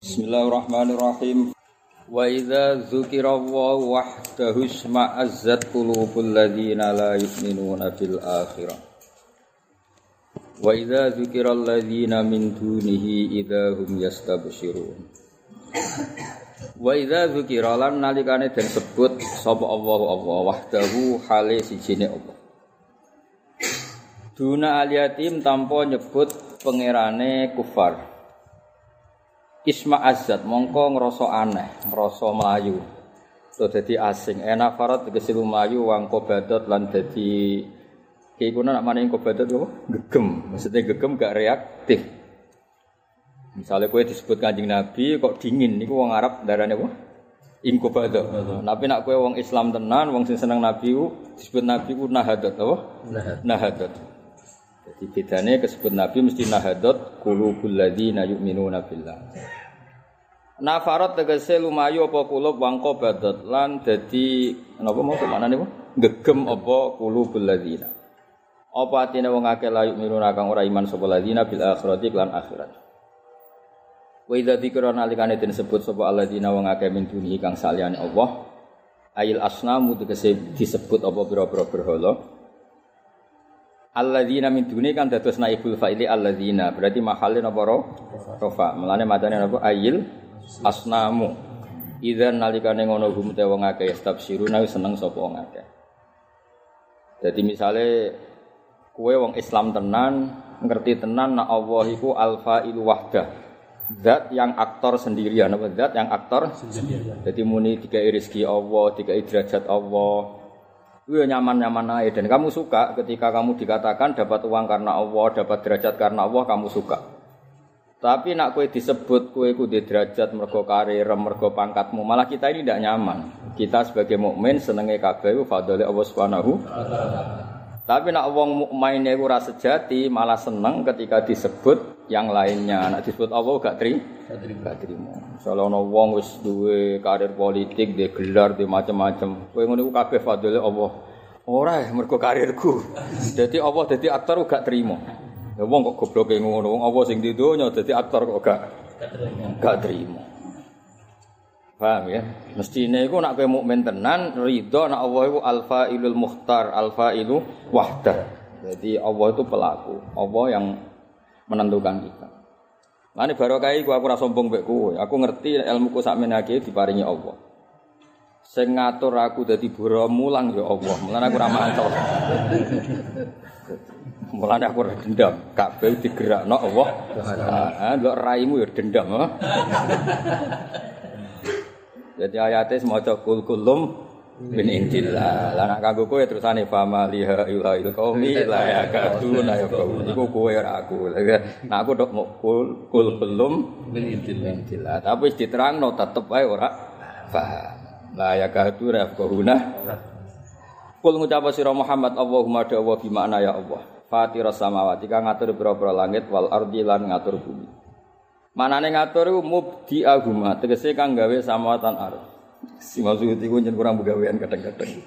Bismillahirrahmanirrahim. Wa idza dzukira Allah wahdahu isma'azzat qulubul ladzina la yu'minuna bil akhirah. Wa idza dzukira alladzina min dunihi idza hum yastabshirun. Wa idza dzukira lan nalikane den sebut sapa Allah Allah wahdahu hale sijine Allah. Duna aliyatim tanpa nyebut pangerane kufar. Isma azat mongko ngrasa aneh, ngrasa melayu. So dadi asing. Enak farat tegese melayu wangko badot lan dadi iki kuna nak maning badot apa? Gegem. Maksudnya gegem gak reaktif. Misalnya kue disebut kanjeng Nabi kok dingin, niku wong Arab darane apa? Inkubadot. Tapi nak kue wong Islam tenan, wong sing seneng Nabi ku disebut Nabi ku nahadot apa? Nahadot. Jadi bedanya kesebut Nabi mesti nahadot kulubul ladzina yu'minuna billah. Nafarat tegese lumayu apa kulub wangko badot lan dadi napa mau ke mana nih gegem apa kulubul ladzina. Apa atine wong akeh layu miruna kang ora iman sapa ladzina bil akhirati lan akhirat. Wa idza dzikra nalikane den sebut sapa alladzina wong akeh min duni kang saliyane Allah. Ail asnamu tegese disebut apa pira-pira berhala. Alladzina min duni kan dados naibul fa'ili alladzina. Berarti mahalin apa ro? Rofa. Mulane macane apa? Ayil asnamu. Idzan nalikane ngono hum te wong akeh stabsiruna seneng sapa wong akeh. Jadi misale kue wong Islam tenan ngerti tenan nak Allah iku alfa ilu wahdah. Zat yang aktor sendirian apa zat yang aktor sendirian. Jadi muni tiga rezeki Allah, tiga derajat Allah, itu ya nyaman-nyaman aja dan kamu suka ketika kamu dikatakan dapat uang karena Allah, dapat derajat karena Allah, kamu suka. Tapi nak kue disebut kue ku di derajat mergo karir, mergo pangkatmu, malah kita ini tidak nyaman. Kita sebagai mukmin senenge kabeh fadhole Allah Subhanahu Tapi nak wong mukmin iku ora sejati, malah seneng ketika disebut yang lainnya. Nak disebut Allah gak tri, gak terima. Misalnya ana wong wis duwe karir politik, dia gelar, dia macam-macam. Kowe ngono iku kabeh fadhole Allah. Ora mergo karirku. Jadi Allah dadi aktor gak terima. Ya wong kok gobloke ngono, wong Allah sing di donya dadi aktor kok gak gak terima. Paham ya? Mestine iku nak kowe mukmin tenan ridho nak Allah iku alfailul muhtar, alfailu wahdah. Jadi Allah itu pelaku, Allah yang menentukan kita. Lani barokah iku aku ora sombong mbek kowe. Aku ngerti ilmuku sakmenake diparingi Allah. Sing ngatur aku dadi boro mulang ya Allah. Mulane aku ora mantau. Mulane aku ora dendam. Kabeh digerakno Allah. Heeh, ndelok raimu ya dendam. Jadi ayatnya semoga kul kulum bin indillah. Lah nak kanggo kowe terusane fama liha ila il qaumi la ya kadun ya kau. Iku kowe ora aku. Nah aku dok mau kul kul kulum bin indillah. Tapi diterangno tetep wae ora paham. La ya kadun ya kauna. Kul ngucap sira Muhammad Allahumma da wa bimana ya Allah. Fatiras samawati kang ngatur pira-pira langit wal ardi lan ngatur bumi. Manane ngatur iku mubdi aguma, tegese kang gawe samawatan ardh. Si maksud iku njen kurang begawean kadang-kadang.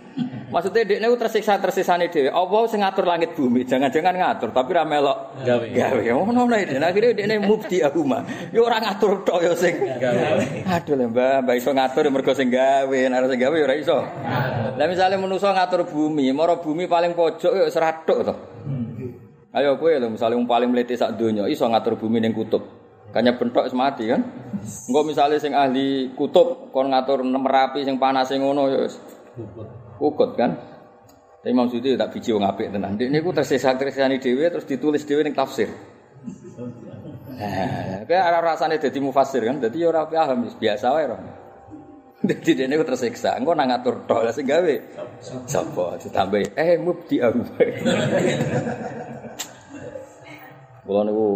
Maksudnya dekne ku tersiksa-tersisane dhewe. Allah sing ngatur langit bumi, jangan-jangan ngatur tapi ra melok gawe. Gawe. Ngono lho dekne. Akhire dekne mubdi aguma. Yo ora ngatur tok yo sing gawe. Aduh lho Mbah, Mbah iso ngatur mergo sing gawe, nek sing gawe yo ora iso. Lah misale manusa ngatur bumi, mara bumi paling pojok yo seratuk to. Ayo kowe lho misale wong paling mlete sak donya iso ngatur bumi ning kutub. Kanya bentok wis mati kan. Engko misale sing ahli kutub kon ngatur merapi sing panas sing ngono ya wis ukut kan. Tapi Imam Suyuti tak biji wong apik tenan. Nek niku tersisa-tersisane dhewe terus ditulis dhewe ning tafsir. Nah, kayak ada rasanya jadi mufasir kan, jadi orang paham biasa wae roh. Jadi dia tersiksa, engkau nang ngatur tok sing gawe. Sapa ditambahi eh mubdi aku. Kulo niku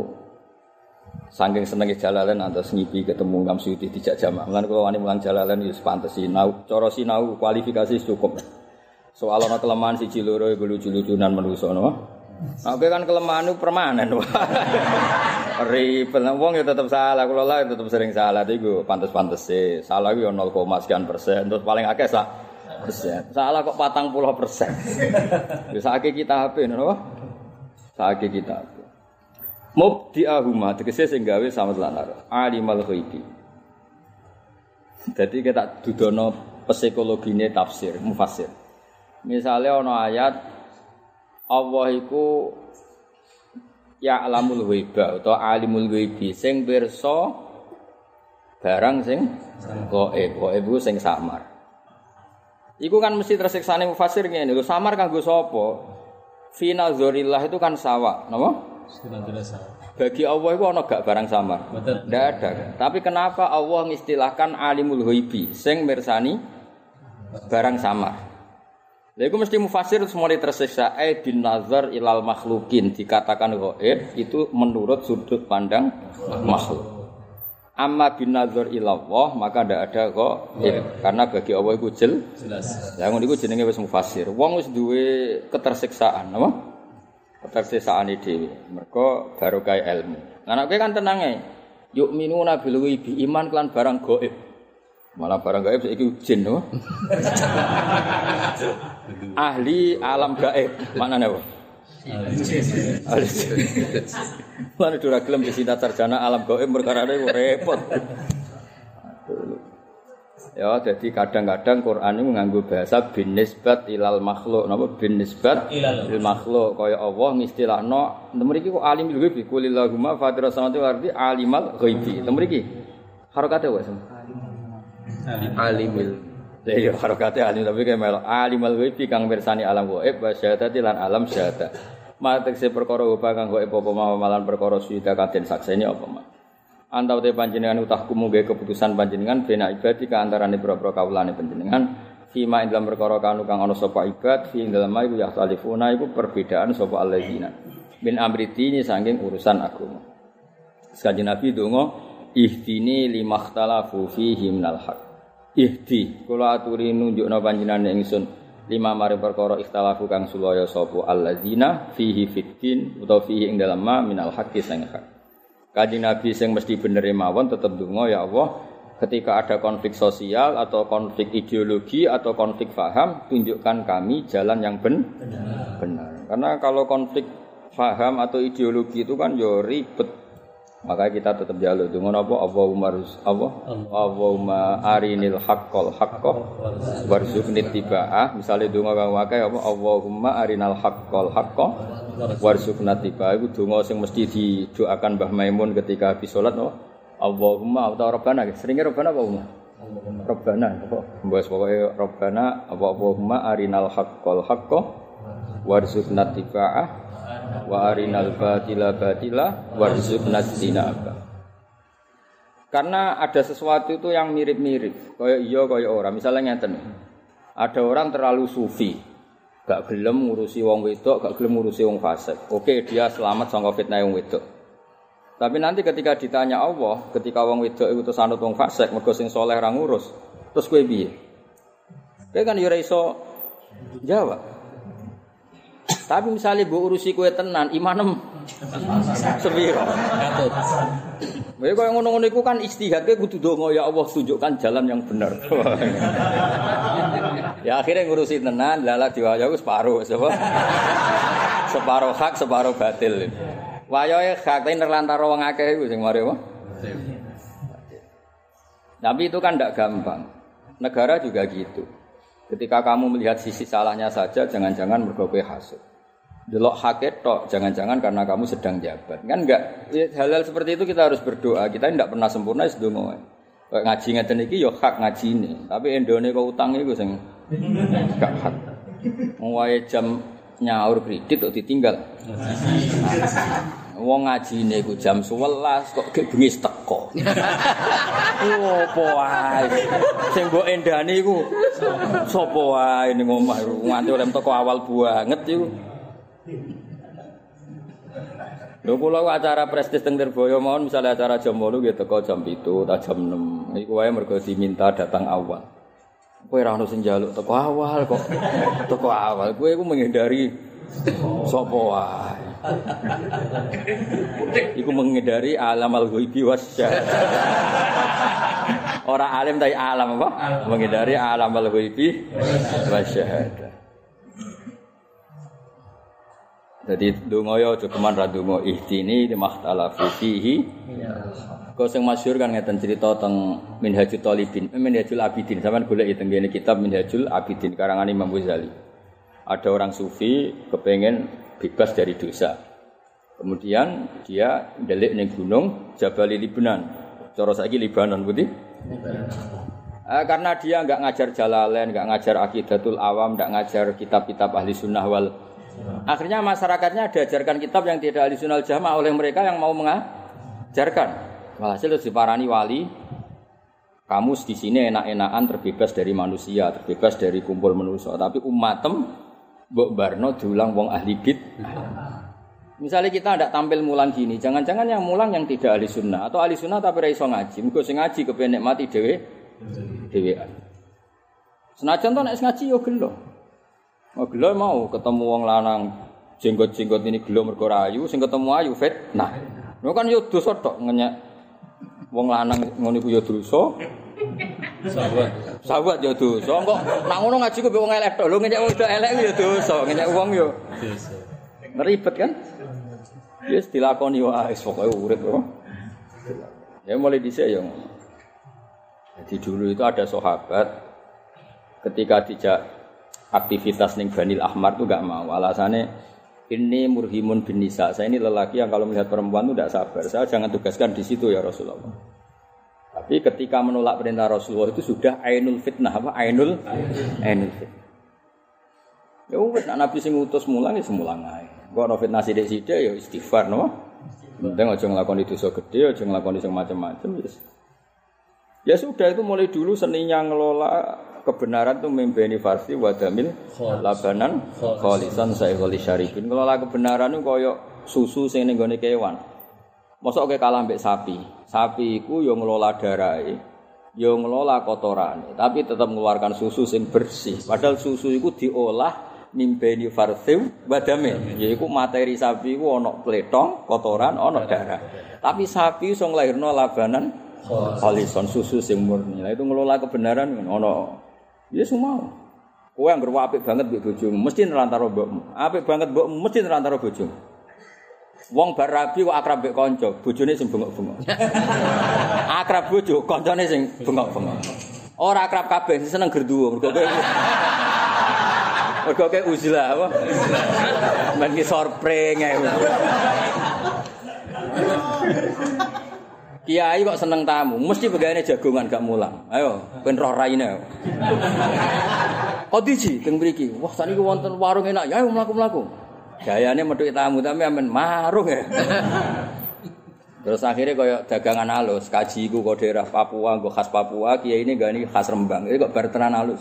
saking senenge jalalan antas ngipi ketemu Imam Suyuti dijak jamak. Mulane kula wani mulang jalalan ya pantes sinau, cara sinau kualifikasi cukup. Soal ana kelemahan siji loro iku lucu-lucunan manusa no. Oke kan kelemahan itu permanen. Ribet wong ya tetap salah, kula lah tetap sering salah iku pantes-pantes sih. Salah yo 0, sekian persen, terus paling akeh sak persen. Salah kok patang puluh persen. Bisa akeh kita HP, no? Sakit kita. Mubdi'ahuma tegese sing gawe sama lanar. Alimal ghaibi. Jadi kita dudono psikologine tafsir, mufasir. Misalnya ono ayat Allah iku ya alamul ghaiba atau alimul ghaibi sing pirsa barang sing gaib. Gaib iku sing samar. Iku kan mesti tersiksane mufasir ngene lho, samar kanggo sapa? Fina zorillah itu kan sawah, napa? Bagi Allah itu ono gak barang samar? Tidak ada. Tapi kenapa Allah mengistilahkan alimul ghaibi sing mirsani barang samar? Lha iku mesti mufasir semua tersiksa eh bin nazar ilal makhlukin dikatakan gaib itu menurut sudut pandang makhluk. Amma bin nazar ilallah maka ndak ada kok karena bagi Allah itu jel jelas. Lah ngono iku jenenge wis mufasir. Wong wis duwe ketersiksaan, apa? Ketersiksaan dhewe. Mergo barokah ilmu. Anak kowe kan tenang ae. Yuk minuna bil iman kelan barang gaib. Malah barang gaib saiki jin no. Ahli alam gaib. Mana nih, Ahli jin. Mana dura gelem disinta sarjana alam gaib perkara repot. Ya, jadi kadang-kadang Quran ini nganggo bahasa bin nisbat ilal makhluk, napa? Bin nisbat ilal makhluk. Kaya Allah ngistilahno mriki kok alimul ghaibi kulillahumma fatirus samawati wal ardi alimal ghaibi. Mriki harokate wae alimil Lah iya harokate alim tapi kayak melo. Alimul ghaibi kang mirsani alam gaib wa syahadati lan alam syahadah. Matek se perkara kang gaib apa malan perkara suwida kaden sakseni apa mah. Antau te panjenengan utahku muga keputusan panjenengan bena ibadi ka antarané boro-boro kawulane panjenengan fima ing dalam perkara kanu kang ana sapa ibad fi ing dalam iku ya talifuna iku perbedaan sapa alladzina min amri dini saking urusan agama. Sekali Nabi donga ihdini limakhtalafu fihi minal haq. Ihdi kula aturi nunjukna panjenengan ingsun lima mari perkara ikhtalafu kang sulaya sapa alladzina fihi fiddin utawa fihi ing dalam ma minal haqqi hak. Kaji Nabi yang mesti bener mawon tetap dungo ya Allah ketika ada konflik sosial atau konflik ideologi atau konflik faham tunjukkan kami jalan yang ben benar. benar. Karena kalau konflik faham atau ideologi itu kan yo ribet. Maka kita tetap jalur dungo apa Allahumma Allah Allahumma arinil haqqal haqqo warzuqni tibaa misalnya wakai apa Allahumma arinal haqqal haqqo warzuqna tibaa iku donga sing mesti didoakan Mbah Maimun ketika habis salat no Allahumma atau Rabbana seringnya Rabbana apa Umma Rabbana. Apa? Mbok pokoke Rabbana apa Allahumma arinal haqqal haqqo warzuqna tibaa wa arinal batila batila warzuqna tinaba karena ada sesuatu itu yang mirip-mirip. Kayak iya kayak orang misalnya ngeten. Ada orang terlalu sufi gak gelem ngurusi wong wedok gak gelem ngurusi wong fasik. Oke dia selamat sangka fitnah wong wedok. Tapi nanti ketika ditanya Allah ketika wong wedok itu terus anut wong fasik mergo sing saleh ra ngurus terus kowe piye? Kowe kan yo iso jawab. Tapi misalnya bu urusi kue tenan, imanem. Sepiro. Kowe kaya ngono-ngono iku kan istihad kowe kudu donga ya Allah tunjukkan jalan yang benar. ya akhirnya ngurusi tenan, lala diwaya wis separuh, sapa? separuh hak, separuh batil. Wayahe hak tapi nerlantar wong akeh iku sing mari apa? Tapi itu kan tidak gampang. Negara juga gitu. Ketika kamu melihat sisi salahnya saja, jangan-jangan mergoke hasud. Delok haket tok, jangan-jangan karena kamu sedang jabat. Kan enggak hal-hal seperti itu kita harus berdoa. Kita tidak pernah sempurna donga. Kayak ngaji ngeten iki ya hak ngaji ini. Tapi Indonesia kok utang iku sing gak hak. Mulai jam nyaur kredit kok ditinggal. Wong ngaji iku jam 11 kok gek bengi teko. Opo wae. Sing mbok endane iku sapa wae ning omah nganti oleh teko awal banget iku. Lho kula acara prestis teng Lirboyo mawon misalnya acara jam 8 gitu teko jam 7 ta jam 6. Iku wae mergo diminta datang awal. Kowe ora ono sing njaluk teko awal kok. Teko awal kowe iku menghindari sapa wae. Iku menghindari alam al-ghaibi Ora alim tapi alam apa? Menghindari alam al-ghaibi wasyahadah. Jadi donga ya aja keman ra donga ihdini makhtalafu fihi. Kau sing masyhur kan ngeten cerita tentang Minhajul Talibin, eh, Minhajul Abidin. Sampeyan golek teng ngene kitab Minhajul Abidin karangan Imam Ghazali. Ada orang sufi kepengen bebas dari dosa. Kemudian dia delik ning gunung Jabal Libanon. Cara saiki Libanon putih. Eh, karena dia nggak ngajar Jalalain, nggak ngajar Akidatul Awam, nggak ngajar kitab-kitab ahli sunnah wal Akhirnya masyarakatnya diajarkan kitab yang tidak ahli sunnah jamaah oleh mereka yang mau mengajarkan. Walhasil itu diparani wali, kamu di sini enak-enakan terbebas dari manusia, terbebas dari kumpul manusia. Tapi umatem, Mbok Barno diulang wong ahli bid. Misalnya kita tidak tampil mulang gini, jangan-jangan yang mulang yang tidak ahli sunnah atau ahli sunnah tapi raiso ngaji, mungkin sing ngaji kepenek mati dewe, dewean. Senajan tuh nek ngaji yo gelo. Oh, gelo mau ketemu wong lanang jenggot-jenggot ini gelo mergo rayu, sing ketemu ayu fit. Nah, lu kan yo dosa tok ngenyek wong lanang ngono iku yo dosa. Sahabat. Sahabat yo dosa. Kok nak ngono ngaji ku wong elek tok. Lho ngenyek wong elek yo dosa, ngenyek wong yo. Ngeribet kan? Yes, dilakoni wae pokoke urip kok. Ya mulai dhisik ya. Jadi dulu itu ada sahabat ketika dijak aktivitas ning Banil Ahmar itu gak mau. Alasannya ini murhimun bin nisa. Saya ini lelaki yang kalau melihat perempuan itu tidak sabar. Saya jangan tugaskan di situ ya Rasulullah. Tapi ketika menolak perintah Rasulullah itu sudah ainul fitnah apa? Ainul ainul fitnah. Ya wis Nabi sing ngutus mulang ya semulang ae. Kok ana fitnah sithik-sithik ya istighfar no. Penting aja nglakoni dosa gede, aja nglakoni sing macam-macam. Ya sudah itu mulai dulu seninya ngelola kebenaran tuh membeni farsi wadamil labanan kholisan saya kholis syarifin. Ngelola kebenaran itu koyok susu sing ning gone kewan. Mosok ke kalah mbek sapi. Sapi iku yo ngelola darahe, yo ngelola kotorane, tapi tetap mengeluarkan susu sing bersih. Padahal susu itu diolah mimbeni farsiw wadame yaiku materi sapi ku ana pletong kotoran ana darah. Tapi sapi iso nglairno labanan khalison susu sing murni. Lah itu ngelola kebenaran ana ya semua kowe anggere apik banget mbek bojomu mesti nerantara mbokmu. Apik banget mbokmu mesti nerantara bojomu. Wong bar rabi kok akrab mbek kanca bojone sing bengok-bengok. Akrab bojo kancane sing bengok-bengok. Ora akrab kabeh seneng gerduwo mergo Mergo ke uzlah apa? Men ki sorpreng ae. Kiai kok seneng tamu, mesti pegawainya jagongan gak mulang. Ayo, ben roh raine. Kodiji teng mriki. Wah, saniki wonten warung enak. Ya ayo mlaku-mlaku. Gayane metu tamu tapi amen marung ya. Terus akhirnya kaya dagangan halus, kaji ku kok daerah Papua, gue khas Papua, kiai ini gak ini khas Rembang. Ini kok bertenan halus.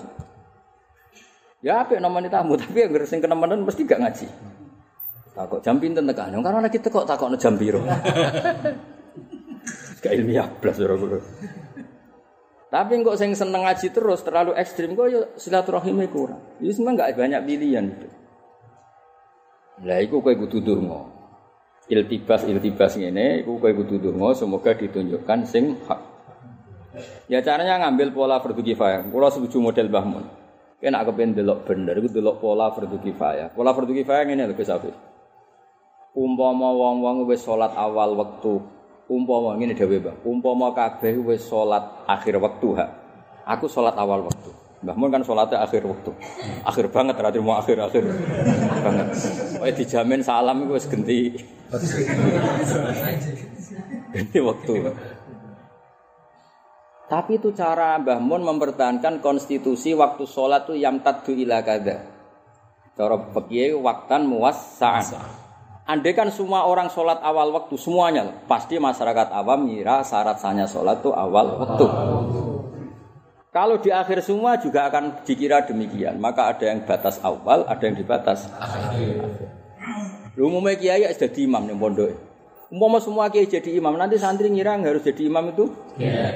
Ya apa namanya tamu, tapi yang sing kenemenan mesti gak ngaji. Takut jam pinten tekan, karena lagi tekok takut jam biru. Gak ilmiah belas. Tapi kok sing seneng ngaji terus terlalu ekstrim kok ya silaturahimnya kurang. Itu semua nggak banyak pilihan itu. Lah iku kowe kudu donga. Iltibas iltibas ngene iku kowe kudu donga semoga ditunjukkan sing hak. Ya caranya ngambil pola fardu kifayah. Kula setuju model Bahmun. Kena kepen delok bener iku delok pola fardu kifayah. Pola fardu kifayah ngene lho Gus. Umpama wong-wong wis salat awal wektu, umpama ngene dhewe Mbah. Umpama kabeh wis salat akhir wektu ha. Aku salat awal wektu. Mbah Mun kan salatnya akhir waktu. Akhir banget ra mau akhir-akhir banget. Pokoke dijamin salam iku wis genti. Genti waktu. Tapi itu cara Mbah Mun mempertahankan konstitusi waktu sholat itu yang tadu ila kada. Cara fikih waktan muwassa'an. Andai kan semua orang sholat awal waktu semuanya, pasti masyarakat awam ngira syarat sahnya sholat itu awal waktu. Kalau di akhir semua juga akan dikira demikian. Maka ada yang batas awal, ada yang dibatas akhir. Umumnya kiai sudah di imam nih pondok. Umpama semua kiai jadi imam, nanti santri ngira harus jadi imam itu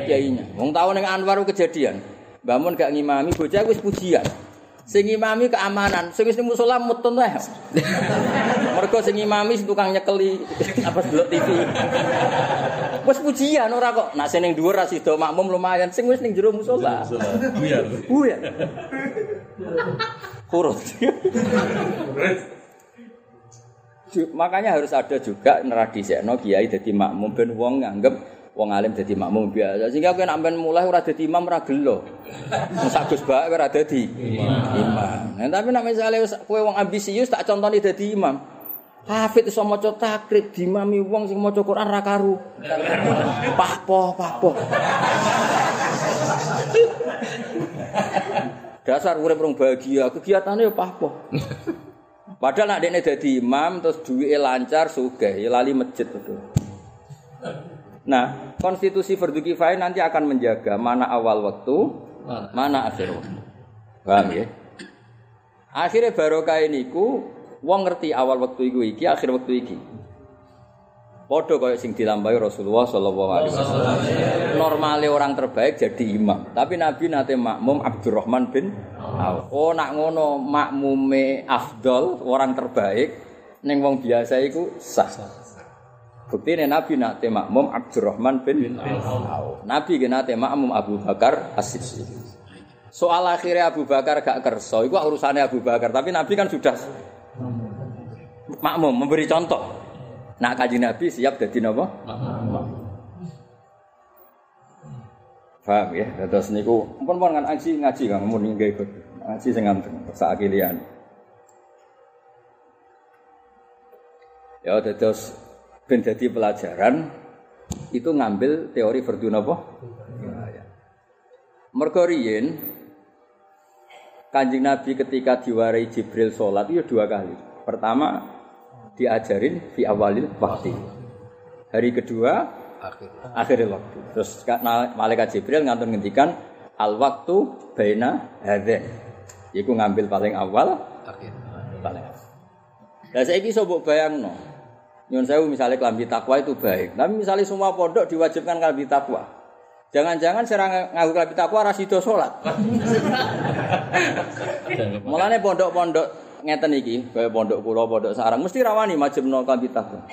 kiainya. Wong tahu neng Anwar kejadian. Bangun gak ngimami, bocah wis pujian. Sing ngimami keamanan, sing wis ning musala mutun wae. Mergo sing ngimami tukang nyekeli apa delok TV. Wis pujian ora kok. Nak sing ning dhuwur ra sida makmum lumayan, sing wis ning jero musala. Buyar. Buyar. Kurut. makanya harus ada juga no kiai jadi makmum ben wong nganggep wong alim jadi makmum biasa. Sehingga kowe nek mulai ora dadi imam ora gelo. Sak Gus Bak ora dadi imam. Nah, tapi nek misale kowe wong ambisius tak contoni dadi imam. Hafid iso maca takrib dimami wong sing maca Quran ra karu. Pahpo, pahpo. Dasar urip rong bahagia, kegiatannya ya pahpo. Padahal nak dekne dadi imam terus duwike lancar sugih, ya lali masjid betul. Nah, konstitusi fardu kifayah nanti akan menjaga mana awal waktu, mana akhir waktu. Paham ya? Akhirnya barokah ini ku wong ngerti awal waktu iku iki, akhir waktu iki. Podo kaya sing dilambai Rasulullah sallallahu alaihi wasallam. Normale orang terbaik jadi imam, tapi Nabi nate makmum Abdurrahman bin Auf. Oh nak ngono makmume afdol orang terbaik ning wong biasa iku sah. Bukti ini Nabi nate makmum Abdurrahman bin Auf. Nabi nate makmum Abu Bakar As-Siddiq. Soal akhirnya Abu Bakar gak kerso, itu urusannya Abu Bakar. Tapi Nabi kan sudah makmum, memberi contoh. Nak kaji Nabi siap jadi apa? Paham ya? Terus niku, pun pun kan ngaji ngaji kan, mau nggak ikut ngaji sing nganteng, saat Ya, terus ben pelajaran itu ngambil teori fardu napa? Mergo riyen Kanjeng Nabi ketika diwarai Jibril sholat itu dua kali. Pertama diajarin fi awalil waktu. Hari kedua akhir waktu. Terus malaikat Jibril ngantun ngendikan al waktu baina hadza. Iku ngambil paling awal akhir. Paling. Lah saiki sobok bayangno. Nyun sewu misalnya kelambi takwa itu baik. Tapi misalnya semua pondok diwajibkan kelambi takwa. Jangan-jangan serang ngaku kelambi takwa rasido sholat. Mulane pondok-pondok ngeten iki, kayak pondok pulau, pondok sarang, mesti rawani majib no kelambi takwa.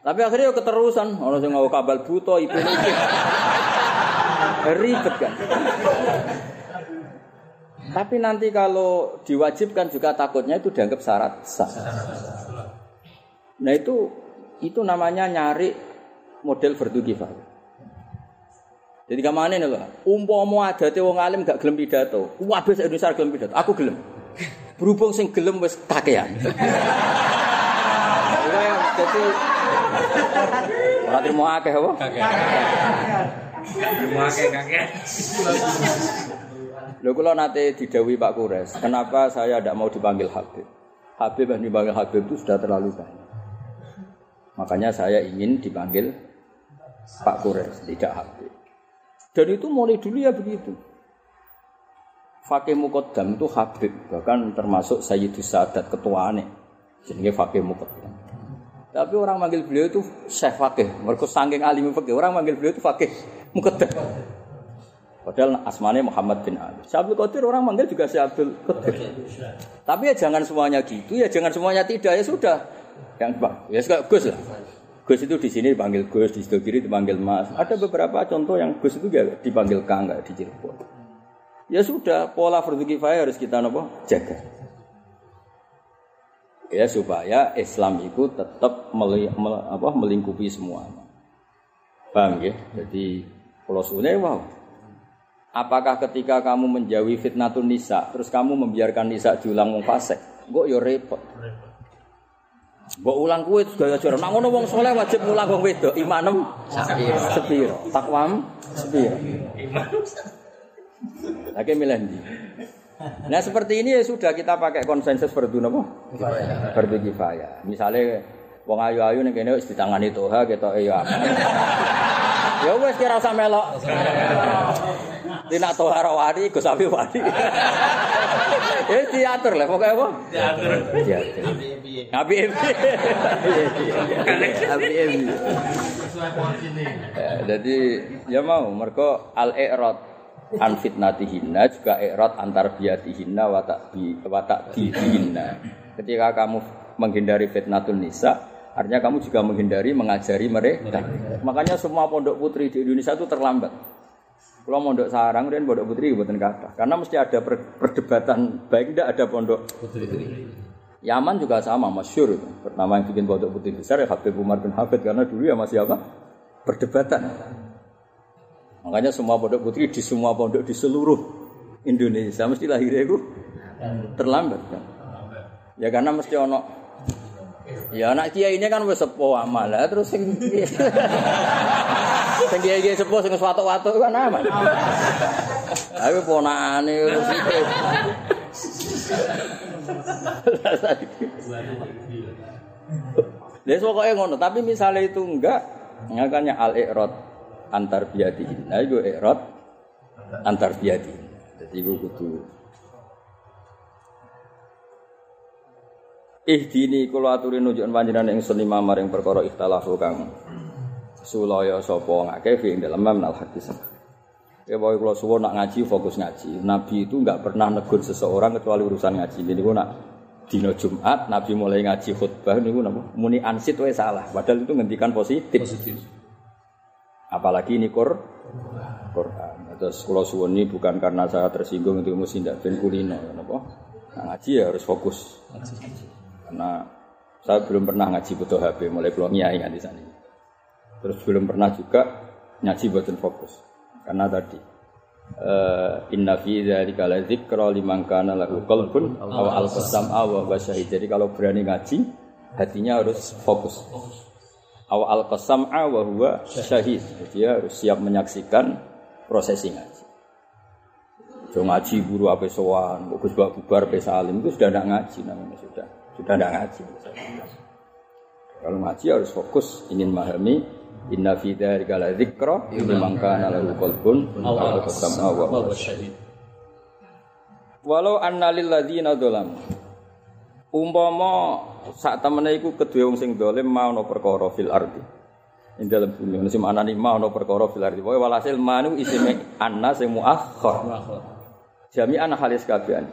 Tapi akhirnya keterusan, orang yang ngaku kabel buto, ibu Ribet kan. Tapi nanti kalau diwajibkan juga takutnya itu dianggap syarat sah. Nah itu itu namanya nyari model fardu kifayah. Jadi ke mana nih loh? Umpama ada wong alim gak gelem pidato, wabes Indonesia gelem pidato, aku gelem. Berhubung sing gelem wis kakean. Jadi ora terima akeh apa? Terima akeh kakean. Lho kula nate didawi Pak Kures, kenapa saya tidak mau dipanggil Habib? Habib yang dipanggil Habib itu sudah terlalu banyak. Makanya saya ingin dipanggil Pak Kures, tidak Habib. Dan itu mulai dulu ya begitu. Fakih Muqaddam itu Habib, bahkan termasuk Sayyidus Sadat ketuaane. Jenenge Fakih Muqaddam. Tapi orang manggil beliau itu Syekh Fakih. Mereka saking alim fakih, orang manggil beliau itu Fakih Muqaddam. Padahal asmane Muhammad bin Ali. Syabdul Qadir orang manggil juga Syabdul Qadir. Tapi ya jangan semuanya gitu, ya jangan semuanya tidak, ya sudah. Yang Pak, ya suka Gus lah. Gus itu di sini dipanggil Gus, di sebelah kiri dipanggil Mas. Ada beberapa contoh yang Gus itu ya dipanggil Kang, nggak di Cirebon. Ya sudah, pola fardu kifayah harus kita nopo jaga. Ya supaya Islam itu tetap meli, mel, apa, melingkupi semuanya. Paham ya? Jadi kalau sudah wow. Apakah ketika kamu menjauhi fitnatun nisa, terus kamu membiarkan nisa diulang fasik, kok yo ya repot. repot. Mbok ulang kuwi sedaya jare. Nek ngono wong saleh wajib mulang wong wedok. Imanem sepiro? Takwam sepiro? Lagi milih ndi? Nah seperti ini ya sudah kita pakai konsensus fardu napa? Fardu kifayah. Misalnya wong ayu-ayu ning kene wis ditangani toha ketok ya. Ya wis kira usah melok. Dina toha rawani Gus Abi wani. Eh diatur lah pokoknya apa? Diatur. Diatur. Abi Abi Abi. Jadi ya mau mereka al i'rad an fitnatihinna juga i'rad antar biatihinna wa ta'bi wa ta'dihinna. Ketika kamu menghindari fitnatun nisa, artinya kamu juga menghindari mengajari mereka. Makanya semua pondok putri di Indonesia itu terlambat. Kalau mondok sarang dan pondok putri buatan kata, karena mesti ada perdebatan baik tidak ada pondok putri. Yaman juga sama, masyur. Pertama yang bikin pondok putih besar ya Habib Umar bin Habib karena dulu ya masih apa? Perdebatan. Makanya semua pondok putih di semua pondok di seluruh Indonesia mesti lahirnya itu terlambat kan. Ya karena mesti ono Ya anak kiai ini kan wis sepo amal terus sing sing kiai kiai sepo sing watuk-watuk kan aman. Ayo ponakane terus itu. Lha pokoknya ngono, tapi misalnya itu enggak, makanya al ikrot antar biati. Nah, itu ikrot antar biati. Jadi itu kudu Ihdini kula aturi nunjukan panjenengan ing seni mamar ing perkara ikhtalafu kang sulaya sapa ngake fi ing dalem menal hadis. Ya bawa kalau suwon nak ngaji fokus ngaji. Nabi itu nggak pernah negur seseorang kecuali urusan ngaji. Jadi gua nak dino Jumat Nabi mulai ngaji khutbah ini napa muni ansit wae salah. Padahal itu ngendikan positif. Positif. Apalagi ini Qur Quran. Terus kalau suwon ini bukan karena saya tersinggung itu mesti tidak ben kulino. Nah, ngaji ya harus fokus. Karena saya belum pernah ngaji butuh HP mulai keluar nyai di sana. Terus belum pernah juga ngaji buatin fokus. Karena tadi uh, inna fi dzalika la dzikra liman kana lahu qalbun aw al-qasam aw syahid. Jadi kalau berani ngaji, hatinya harus fokus. Aw al-qasam aw huwa syahid. Dia harus siap menyaksikan prosesi ngaji. Jo ngaji buru apa sowan, bagus bak bubar pe salim itu sudah tidak ngaji namanya sudah. Sudah tidak ngaji. Kalau ngaji harus fokus ingin memahami Inna fi dzalika la dzikra liman kana lahu qalbun aw qasama wa. Walau anna lil ladzina dzalam. Umpama sak temene iku kedue wong sing dolim mau no perkara fil ardi. Ing dalem bumi ono sing anane mau no perkara fil ardi. Pokoke walhasil manu isime anna sing muakhir. Jami'an halis kabehan.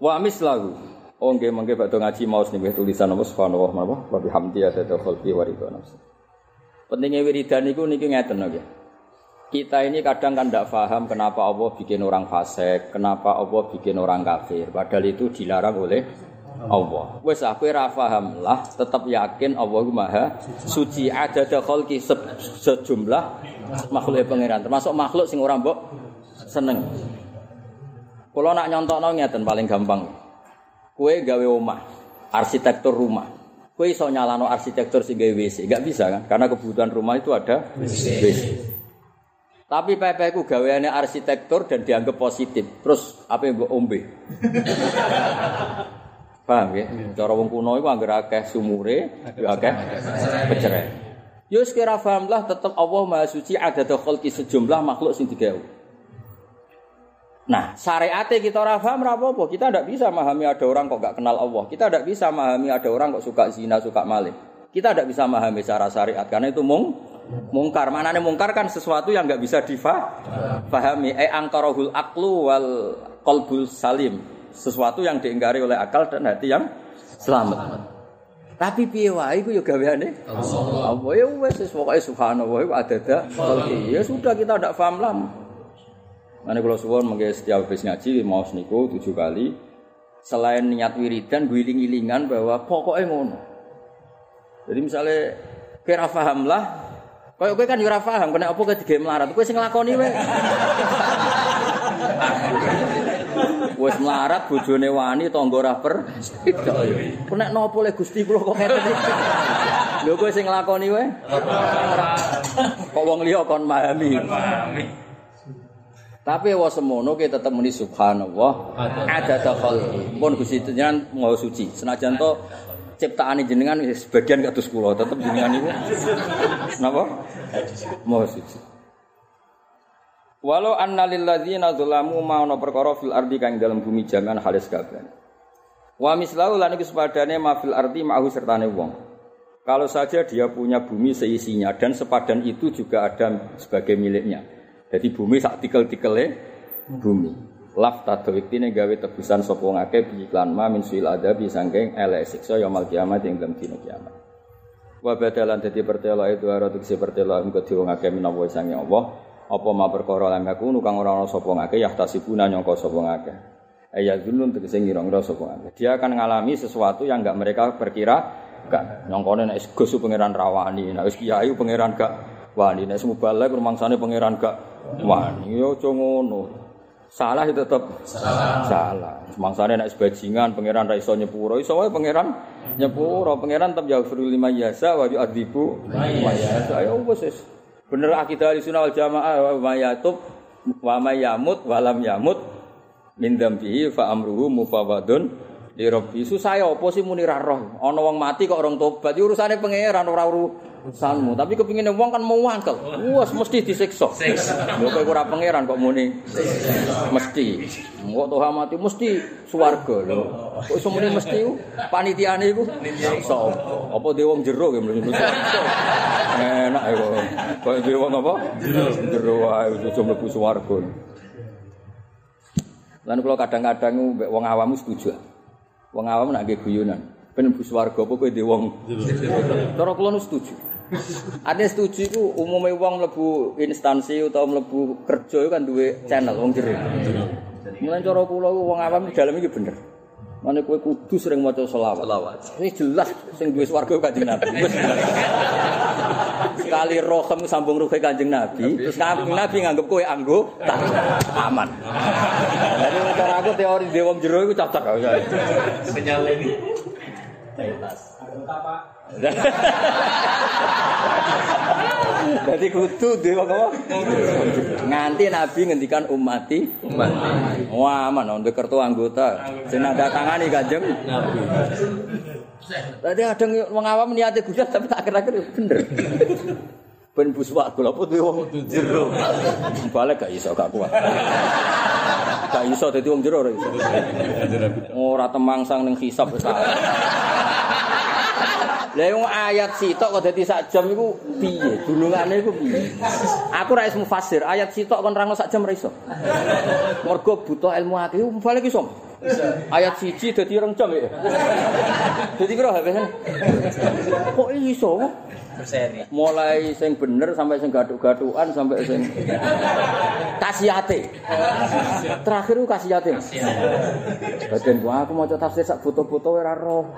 Wa mislahu Oh nggih mengke badhe ngaji maos nggih tulisan apa subhanallah napa wa bihamdi adada khalqi wa ridha. Pentingnya wiridan niku niki ngeten nggih. Kita ini kadang kan tidak paham kenapa Allah bikin orang fasik, kenapa Allah bikin orang kafir. Padahal itu dilarang oleh Allah. Wes aku ora paham lah, tetap yakin Allah Maha suci ada khalqi se sejumlah makhluk pangeran, termasuk makhluk sing ora mbok seneng. Kalau nak nyontokno ngeten paling gampang. Kue gawe omah, arsitektur rumah. Kue iso nyalano arsitektur sing gawe WC, enggak bisa kan? Karena kebutuhan rumah itu ada WC. Tapi PP ku gaweane arsitektur dan dianggap positif. Terus apa yang gue ombe? Paham ya? Cara wong kuno iku anggere akeh sumure, yo akeh pecerai. Yo sekira tetep Allah Maha Suci ada khalqi sejumlah makhluk sing digawe. Nah, syariatnya kita ora paham apa Kita tidak bisa memahami ada orang kok gak kenal Allah. Kita tidak bisa memahami ada orang kok suka zina, suka maling. Kita tidak bisa memahami cara syariat karena itu mung mungkar. Mana nih mungkar kan sesuatu yang nggak bisa difahami. Eh angkarohul aklu wal kolbul salim. Sesuatu yang diingkari oleh akal dan hati yang selamat. Tapi piye wae iku ya gaweane Allah. Allah ya wis pokoke subhanallah iku ada Ya sudah kita tidak paham lama. Mana kalau suwon mungkin setiap habis ngaji mau niku tujuh kali. Selain niat wiridan, guling-gilingan bahwa pokoknya ngono. Jadi misalnya kira paham lah, kau kowe kan yura paham, kena apa ketiga melarat, kowe sing nglakoni wae. Wes melarat bojone wani tangga per. Kena nopo le Gusti kula kok iki. Lho kowe sing nglakoni wae. Kok wong liya kon memahami. Tapi wa semono kita tetep muni subhanallah ada khalqi. Pun Gusti jenengan mau suci. Senajan to ciptaane jenengan sebagian kados kula tetep jenengan niku napa? Mau suci. Walau anna lil ladzina zalamu ma ana perkara fil ardi kang dalam bumi jangan halis kabeh. Wa mislahu lan iku sepadane ma fil ardi ma'hu sertane wong. Kalau saja dia punya bumi seisinya dan sepadan itu juga ada sebagai miliknya. Jadi bumi sak tikel-tikele bumi. Laf tado iktine gawe tebusan sapa ngake bi ma min suil adabi sangking elek siksa yaumul kiamat ing dalam dina kiamat. Wa badalan dadi pertela itu ora tegese pertela ing kedhe wong akeh menawa sange Allah apa ma perkara lan aku kang ora ana sapa ngake yahtasibuna nyangka sapa ngake. Ayat dunun tegese ngira-ngira. Dia akan ngalami sesuatu yang enggak mereka perkira gak nyongkone nek Gus pangeran rawani, nek wis kiai pangeran gak wani, nek semubalek rumangsane pangeran gak wani. Yo aja ngono. Salah itu tetap salah. Salah. Semangsane nek bajingan pangeran ra iso nyepuro, iso wae pangeran nyepuro, pangeran tetep yaghfiru lima yasa wa yu'adzibu lima yasa. Ya wis wis. Bener akidah Ahlussunnah wal Jamaah wa mayatub wa mayamut wa lam yamut min dzambihi fa amruhu mufawadun li rabbi. Susah ya apa sih muni ra roh? Ana wong mati kok orang tobat, urusane pangeran ora urusanmu. Tapi kepingin wong kan mau wangkel. Wes mesti disiksa. Lho kowe ora pangeran kok muni mesti. Kok toha mati mesti swarga lho. Kok iso muni mesti panitiane iku sapa? Apa dhewe wong jero ki mesti Enak kok. Kok dhewe wong apa? Jero. Jero wae iso mlebu swarga. Lan kula kadang-kadang mbek wong awam setuju. Wong awam nak nggih guyonan. Ben mlebu swarga apa kowe dhewe wong. Cara kula nu setuju. Artinya setuju itu umumnya uang melebu instansi atau melebu kerja itu kan dua channel wong jero. Mulai cara kula wong awam dalam iki bener. Mane kowe kudu sering maca selawat. Selawat. Ini jelas sing duwe swarga Kanjeng Nabi. Sekali rohem sambung ruhe Kanjeng Nabi, terus Kanjeng Nabi nganggep kowe anggo aman. Jadi cara aku teori dewa jero iku cocok. Sinyal ini. Tetas. Apa? Jadi kudu dewa apa? Nganti Nabi ngendikan umati, umati. Wah, mana untuk kartu anggota. Sing tangani Kanjeng Nabi. Tadi ada wong awam niate gudat tapi akhir-akhir bener. Ben buswa kula apa wong jero. Balik gak iso gak kuat. Gak iso dadi wong jero ora iso. Ora temangsang ning hisab wis Lah wong ayat sitok kok dadi sak jam iku piye? Dulungane iku piye? Aku ra iso mufasir, ayat sitok kon nerangno sak jam ra iso. Mergo butuh ilmu akeh, balik iso. Ayat siji dadi rong jam ya. Dadi piro habisan? Kok iso? Mulai sing bener sampai sing gathuk-gathukan sampai sing kasihate. Terakhir ku kasihate. Badan gua aku maca tafsir sak foto-foto ora roh.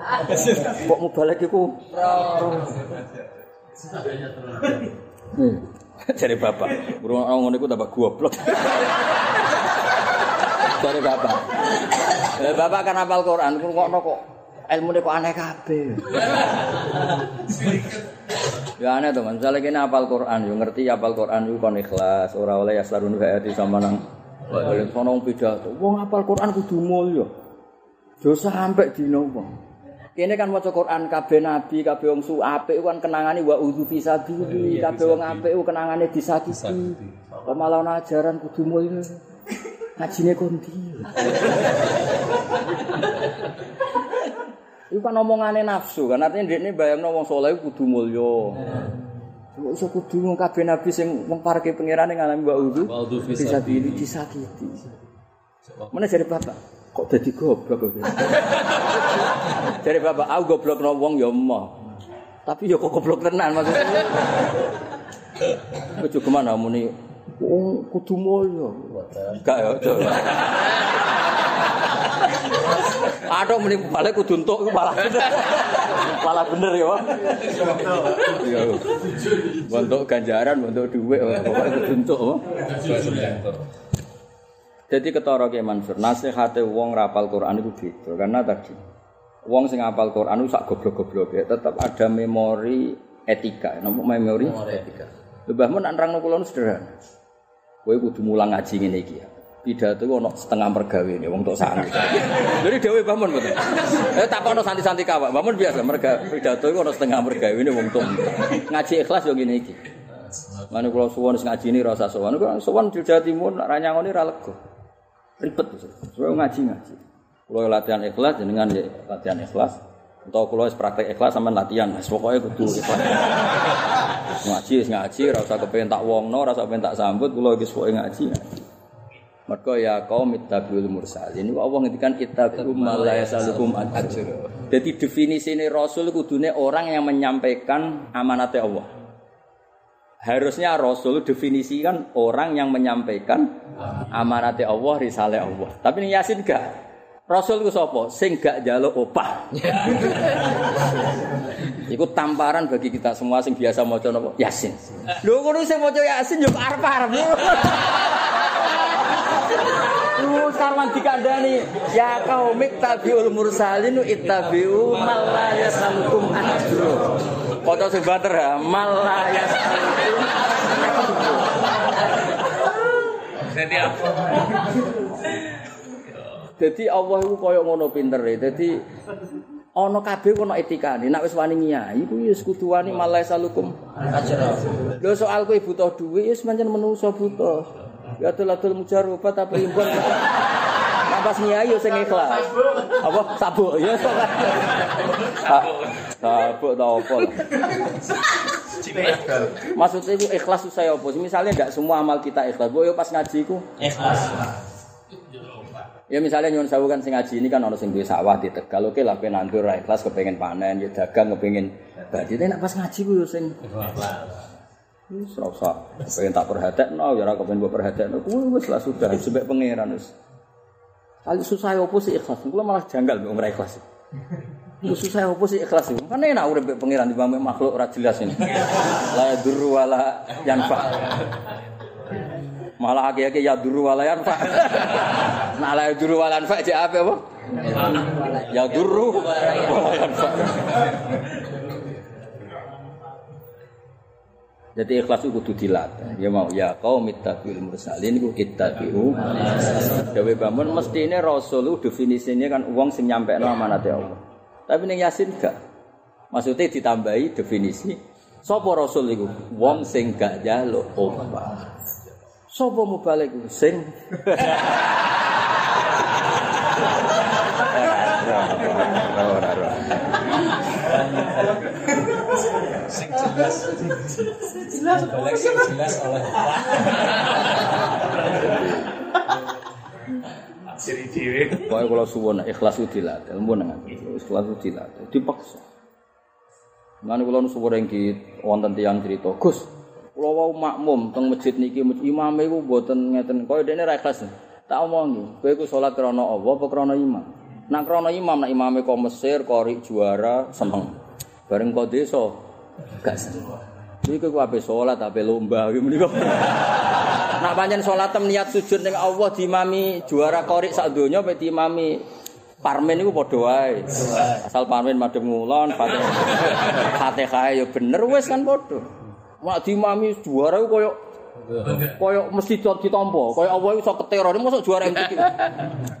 Kok mubalek iku roh. Hmm. Jadi bapak, burung orang ngono iku tambah goblok. Jadi bapak. Bapak kan hafal Quran, kok ilmu kok aneh kabeh. ya aneh teman, misalnya kini apal Quran, yo ngerti apal Quran yo kon ikhlas, ora oleh yaslarun hayati sama nang oleh sono pidato. Wong apal Quran kudu mulya. Yo sampe dina wong. Kene kan maca Quran kabeh nabi, kabeh wong su apik kan kenangane wa udzu fi sabili, kabeh wong apik kenangane disakiti. Kok malah ajaran kudu mulya. Ngajine kondi. Iku kan omongane nafsu kan artinya ndekne bayangno wong saleh kudu mulya. Kok iso kudu wong kabeh nabi sing wong parke pangerane ngalami wa udu bisa diri disakiti. Mana jadi bapak? Kok dadi goblok kok? Jadi bapak, aku goblok no wong ya emoh. Tapi ya kok goblok tenan maksudnya. Kok kemana muni wong kudu mulya. Gak ya. Aduh muni balik kudu entuk iku malah bener. malah bener ya. Iya. Bentuk ganjaran, bentuk dhuwit pokoke kudu entuk. Jadi ketara ke Mansur, nasihate wong rapal Quran itu gitu. Karena tadi wong sing apal Quran itu sak goblok-goblok ya, tetap ada memori etika. Nama memori, etika. Lebah mun nerangno kula sederhana. Kowe kudu mulang ngaji ngene iki pidato ono setengah mergawe ini wong tok santri. Jadi dewe bangun betul. Eh tak ono santi-santi kawak. Bangun biasa merga pidato ono setengah mergawe ini wong tok. Ngaji ikhlas yo ngene iki. Mane kula suwon ngaji ini rasa suwon. Kula suwon di Jawa Timur ranyangone ra lega. Ribet terus. Suwe ngaji-ngaji. Kula latihan ikhlas jenengan latihan ikhlas. Atau wis praktek ikhlas sampean latihan. Wis pokoke kudu ikhlas. ngaji ngaji rasa kepengen tak wongno rasa kepengen tak sambut kula iki suwe ngaji. Mergo ya kaum ittabiul mursalin. Wa Allah ngendikan ittabi'u ma la yasalukum ajr. Dadi definisine rasul kudune orang yang menyampaikan amanatnya Allah. Harusnya rasul definisikan orang yang menyampaikan Amanate Allah, risale Allah. Tapi ning Yasin gak. Rasul ku sapa? Sing gak njaluk opah. Iku tamparan bagi kita semua sing biasa maca napa? Yasin. Lho ngono sing maca Yasin yo arep-arep. Lu sarwan dikandani ya qaumik tabiul mursalin ittabiu mal la yasalukum ajru. Foto sing bater ha, mal la yasalukum Jadi apa? Jadi Allah itu koyo ngono pinter e. Jadi ana kabeh ana etikane. Nek wis wani nyai iku ya wis kudu wani malai salukum ajra. Lho soal kowe butuh ya wis pancen menungso butuh. Ya tulatul mujarobat apa impun. Nek pas nyai ya sing ikhlas. Apa sabuk ya. Sabuk ta apa lah. Maksudnya itu ikhlas susah apa? Misalnya enggak semua amal kita ikhlas. Boyo pas ngaji ku Ikhlas. Ya misalnya nyuwun sewu kan sing ngaji ini kan ana sing duwe sawah di Tegal. Oke lah pengen nandur ra ikhlas kepengen panen, ya dagang kepengin badi. Tapi nek pas ngaji ku yo sing wis ora usah pengen tak perhatekno ya ora kepengen mbok perhatekno. Kuwi wis lah sudah sebek pangeran wis. Kali susah opo sih ikhlas? Kula malah janggal mbek ora ikhlas. Susah opo sih ikhlas itu? Kan enak urip pangeran dibanding makhluk ora jelas ini. La yadurru wala yanfa. Malah akeh-akeh ya duru wala yanfa. Nah la duru wala yanfa jek apa apa? Ya duru wala yanfa. Jadi ikhlas itu kudu dilatih. Ya mau ya kaum ittabiul mursalin iku ittabiu. Dewe bangun mesti ini rasul itu definisinya kan uang sing nyampe no amanate Allah. Tapi ning Yasin gak. Maksudnya ditambahi definisi Sopo rasul iku? Wong sing gak njaluk opah. Sopo mubalik? Sing. Sing jelas. Jelas. Sing jelas oleh Ciri dhewe. Pokoke kula suwun ikhlas itu dilatih, mun nang ikhlas itu dilatih, dipaksa. Lan kula nu suwun di wonten tiyang cerita, Gus, kula wau makmum teng masjid niki imame iku mboten ngeten, koyo dene ra ikhlas. Tak omongi, kowe iku salat krana Allah apa krana imam? Nak krana imam, nak imame kok Mesir, kori juara, seneng. Bareng kok desa, gak seneng. Iki ku ape salat, ape lomba iki menika. Nak pancen salat tem niat sujud ning Allah diimami juara korik sak donya pe diimami parmen iku padha wae. Asal parmen madhep ngulon. Fatihah ya bener wis kan padha. Mak diimami juara iku koyo koyo mesti ditampa, koyo Allah iso ketero, mosok juara MTQ.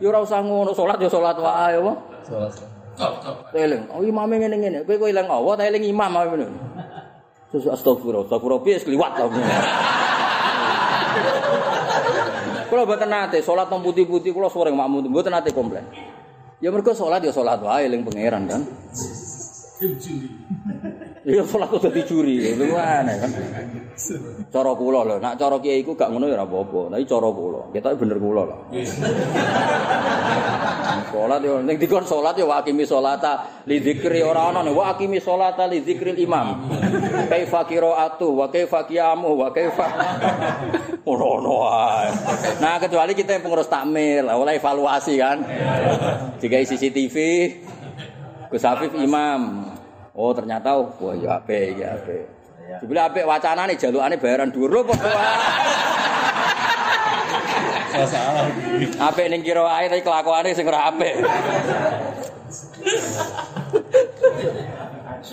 Ya ora usah ngono, salat ya salat wae apa. Eling, oh imame ngene-ngene. Kowe kowe eling Allah ta eling imam ae ngono. Terus astagfirullah, astagfirullah piye kliwat ta. Kula mboten nate salat nang putih-putih kula sore makmum mboten nate komplain. Ya mergo salat ya salat wae eling pangeran kan. Iya kok dadi juri, lho aneh kan. Cara kula lho, nak cara kiai iku gak ngono ya ora apa-apa, tapi cara kula, ketoke bener kula lho. Salat yo ning dikon salat yo wakimi salata li dzikri ora ana nih wakimi salata li dzikril imam. Kaifa qiraatu wa kaifa qiyamu wa kaifa Ora wae. Nah, kecuali kita yang pengurus takmir, oleh evaluasi kan. Jika CCTV Gus Afif imam. Oh, ternyata wah ya apik, ya apik. Dibeli apik wacanane jalukane bayaran dhuwur lho kok. Salah. Apik ning kira ae tapi kelakuane sing ora apik.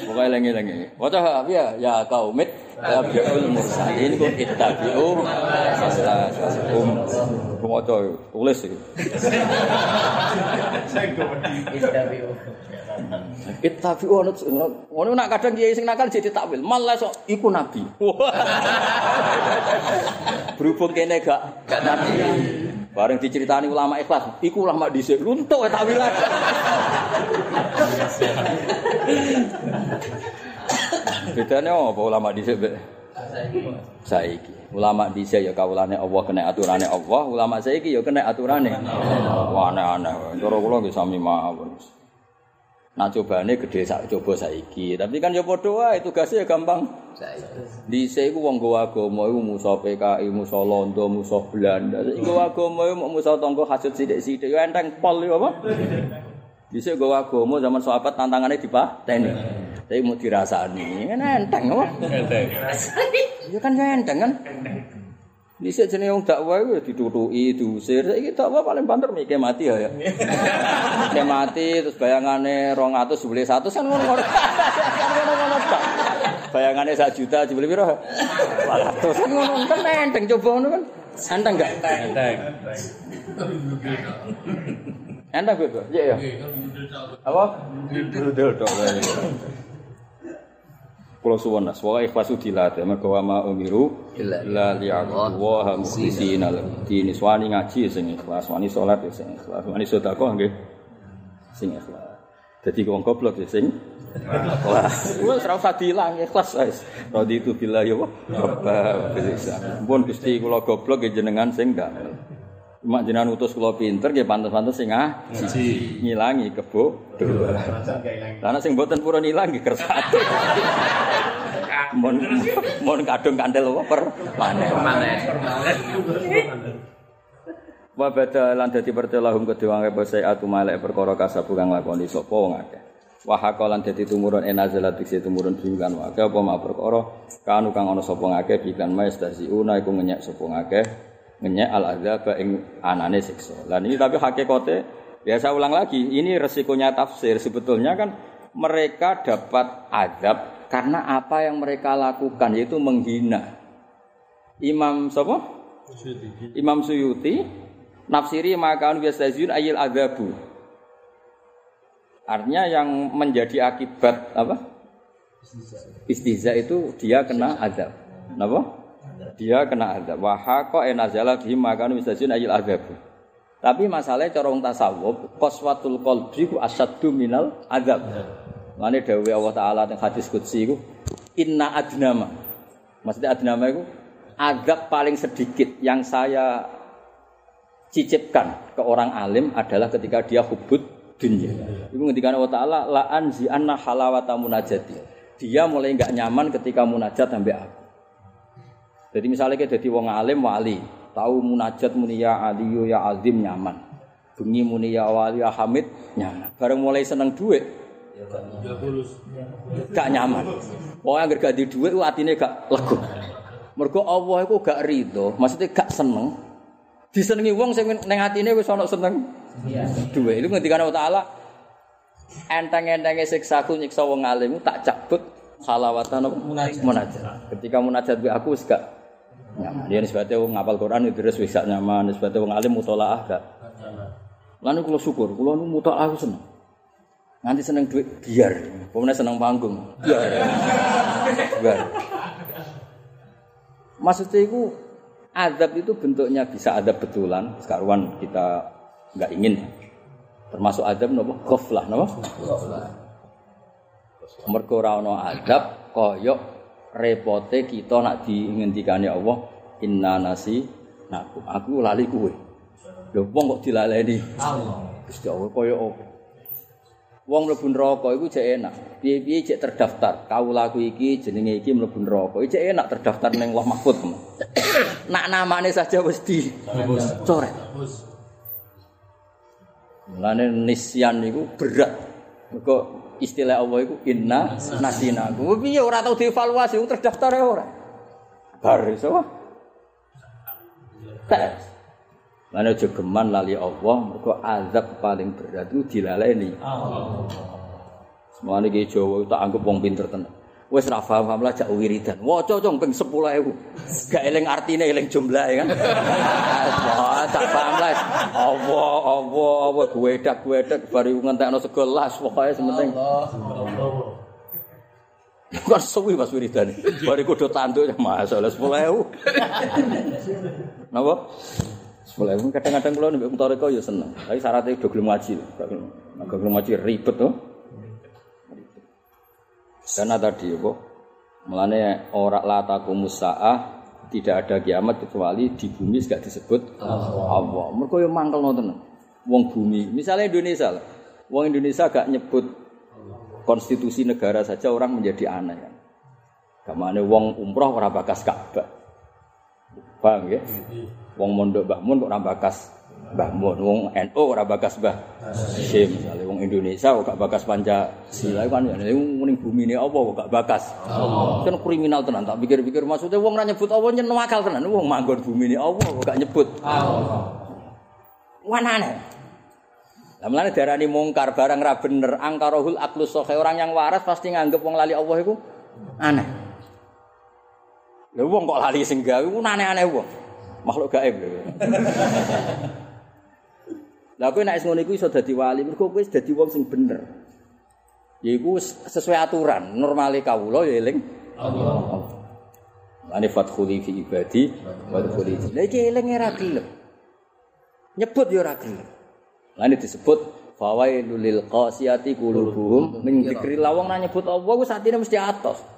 Pokoknya lengi-lengi. Waca ya ya kaumit tabiul mursalin ku ittabi'u sallallahu Waca tulis iki. Ittabi'u ngono nak kadang kiai sing nakal jadi takwil. Malah sok iku nabi. Berhubung kene gak gak nabi. Bareng diceritani ulama ikhlas, iku ulama dhisik runtuk takwilan. Bedane apa ulama dhisik mbek saiki? Ulama dhisik ya kawulane Allah kena aturane Allah, ulama saiki ya kena aturane. Wah aneh-aneh. Cara kula nggih sami mawon. Nah cobane gede sak coba saiki. Tapi kan ya padha wae tugasnya ya gampang. Dhisik iku wong nggawa agama iku musa PKI, musa Londo, musa Belanda. Saiki nggawa agama iku musa tangga hasud sithik-sithik. Ya enteng pol ya apa? Dhisik nggawa agama zaman sahabat tantangannya dipateni. Tapi mau dirasani, kan enteng apa? Enteng. Ya kan ya enteng kan? Dhisik jenenge wong dakwah iku ya ditutuki, diusir. Saiki dakwah paling banter mikir mati ya. ya. Mikir mati terus 200 jebule 100 kan ngono-ngono. Kan ngono-ngono tok. Bayangane 1 juta jebule piro? 200 kan ngono kan enteng coba ngono kan. Enteng enggak? Enteng. Enteng betul. Iya ya. Apa? Brudel tok. Kulo suwon nas, wa ikhlasu dilatih, mergo wa ma umiru illa liya'budu wa mukhlisina lahu din. Swani ngaji sing ikhlas, wani salat ya sing ikhlas, wani sedekah nggih sing ikhlas. Dadi wong goblok ya sing ikhlas. Wes ora usah diilang ikhlas wis. Raditu billahi wa rabba bil Islam. Pun Gusti kula goblok ya jenengan sing ndamel. Cuma jenengan utus kula pinter nggih pantes-pantes sing ngaji. Ngilangi kebodohan. Karena sing mboten purun ilang nggih kersate. Mon mon kadung kandel apa per panen. Wa bada lan dadi pertelahum kedua ngapa atu malek perkara kasabu kang lakoni sapa wong akeh. Wa haqalan dadi tumurun enazalat diksi tumurun bimbingan wa apa ma perkara kanu kang ana sapa ngakeh bikan maestasiuna iku ngenyek sapa ngakeh ngenyek al azab ing anane siksa. Lan ini tapi hakikate ya saya ulang lagi, ini resikonya tafsir sebetulnya kan mereka dapat azab karena apa yang mereka lakukan yaitu menghina. Imam sapa? Imam Suyuti nafsiri maka biasazun ayil azabu. Artinya yang menjadi akibat apa? Istihza itu dia kena azab. Napa? Dia kena azab. Wa haqa enazala bihim maka biasazun ayil azabu. Tapi masalahnya cara wong tasawuf, qalbi ku asyaddu minal azab. Mane dawuh Allah taala teng hadis qudsi iku inna adnama. Maksudnya adnama itu azab paling sedikit yang saya cicipkan ke orang alim adalah ketika dia hubud dunia. Itu ketika Allah Ta'ala la anzi anna halawata munajati. Dia mulai nggak nyaman ketika munajat sampai aku. Jadi misalnya kita jadi wong alim wali, tahu munajat muni ya aliyu ya azim nyaman. Bengi muni ya wali ya hamid nyaman. Bareng mulai seneng duit, gak nyaman. Wong yang gak di duit, atine gak lega. Mergo Allah iku gak ridho, maksudnya gak seneng. Disenengi wong sing ning atine wis ana seneng. Duit. Itu ngendikan Allah Taala enteng-entenge siksaku nyiksa wong alim tak cabut halawatan munajat. Ketika munajat be aku wis gak nyaman. Dia nisbate wong ngapal Quran itu terus wis gak nyaman, nisbate wong alim mutolaah gak. Lalu kula syukur, kula nu mutolaah aku seneng. Nanti seneng duit biar, pemenang seneng panggung biar, biar. Maksudnya itu azab itu bentuknya bisa adab betulan. Sekarang kita nggak ingin. Termasuk azab nopo ghaflah nopo. Mergo ora ana azab kaya repote kita nak dingendikane Allah inna nasi naku aku lali kuwe. Lho wong kok dilaleni Allah. Gusti Allah kaya apa? Wong mlebu neraka iku jek enak. Piye-piye jek terdaftar. Kaulaku iki jenenge iki mlebu neraka. Iki jek enak terdaftar ning Allah Mahfud. Nak namane saja wis di coret. Mulane nisyan niku berat. Mergo istilah Allah iku inna nasina. Kuwi piye ora tau dievaluasi wong terdaftar ora. Bar iso. Tes. Mana aja geman lali Allah, mergo azab paling berat itu dilaleni. Allah. Semuanya ki Jawa tak anggap wong pinter tenan. Wis ra paham lah jak wiridan. Waca cong ping 10.000. Gak eling artine eling jumlahe kan. Wah, tak paham lah. Allah, Allah, Allah gwedak-gwedak bari ngentekno sego las pokoke sementing. Allah. Bukan suwi Mas wiridan. Bari kudu tanduk ya masalah 10.000. Napa? Mulai kadang-kadang kalau nih Toriko ya seneng. Tapi syaratnya udah gelem ngaji. Gak gelem ngaji ribet tuh. Karena tadi apa? Mulane ora lataku musaah tidak ada kiamat kecuali di bumi gak disebut Allah. Mereka yang mangkel nonton. Wong bumi, misalnya Indonesia lah. Wong Indonesia gak nyebut konstitusi negara saja orang menjadi aneh kan. Kamane wong umroh ora bakas Ka'bah. Paham ya? Wong mondok Mbah Mun kok ora bakas Mbah Mun, wong NU ora bakas Mbah Sim, misalnya wong Indonesia kok gak bakas Pancasila kan ya ning bumi ini apa kok gak bakas. Kan kriminal tenan tak pikir-pikir maksudnya wong ora nyebut apa nyen wakal tenan wong manggon bumi ini apa kok gak nyebut. Wanane. Lah mulane darani mungkar barang ra bener angkarohul aklus sahih orang yang waras pasti nganggep wong lali Allah iku aneh. Lha wong kok lali sing gawe ku aneh-aneh wong. Makhluk gaib lho. Lah kowe nek ngono iku iso dadi wali, mergo kowe wis dadi wong sing bener. Yaiku sesuai aturan, normale kawula ya eling Allah. Ane fathuli fi ibadi wa dkhuli fi. Lah iki eling ora gelem. Nyebut ya ora gelem. Lah ini disebut fawailul lil qasiyati qulubuhum min dzikrillah wong nang nyebut Allah ku satine mesti atos.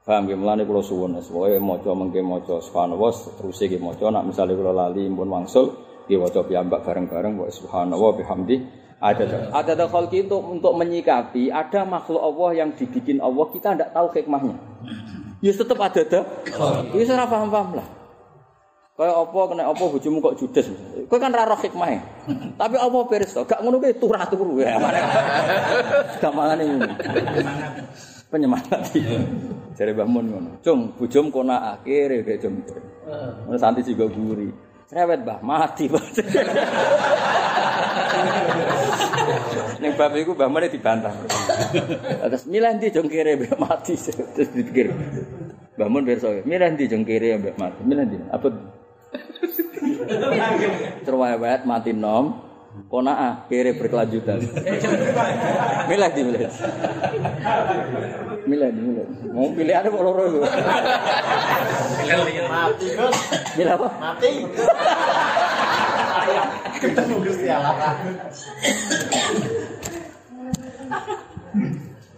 Paham ya, mulane kula suwun sesuai maca mengke maca subhanallah terus iki maca nak misale kula lali pun wangsul nggih waca piyambak bareng-bareng wa subhanallah bihamdi ada ada ada khalqi untuk untuk menyikapi ada makhluk Allah yang dibikin Allah kita tidak tahu hikmahnya. Ya tetap ada ada. Ya ora paham-paham lah. Kayak apa kena apa bojomu kok judes. Kowe kan ra roh hikmahe. Tapi apa to? Gak ngono kuwi turah-turu ya. Gampangane ngono. Penyemangat. Jare Mbah Mun ngono. Cung, bojom kona akhir kayak cung. Ngono santi juga guri. Cerewet Mbah, mati. Ning bab iku Mbah Mun dibantah. Terus milih ndi jong kere mbek mati terus dipikir. Mbah Mun pirsa, milih ndi jong kere mbek mati. Milih ndi? Apa Terwewet mati nom, kona ah kere berkelanjutan. milih di milih. Milih di milih. Mau pilih ada kok loro iku. Mati Gus. Milih apa? Mati. Ketemu Gusti Allah.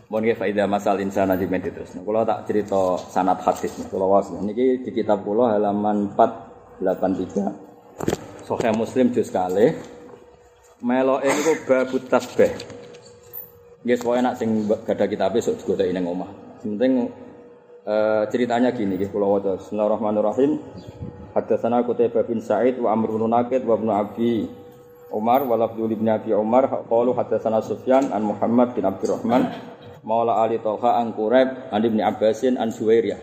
Mohon nggih faedah masal insan aja menti terus. Kalau tak cerita sanad hadis, kalau was niki di kitab kula halaman 483. Sahih Muslim juz kali. Meloke niku babut tasbih. Nggih pokoke nak sing gadah kitabe sok digodheki ning omah. Penting eh, ceritanya gini nggih kula waca. Bismillahirrahmanirrahim. Hadatsana Qutaibah bin Sa'id wa Amr bin Naqid wa Ibnu Abi Umar wa Abdul bin Abi Umar qalu hadatsana Sufyan an Muhammad bin Abdurrahman Maula Ali Tolha an Quraib an Ibnu Abbasin an Juwairiyah.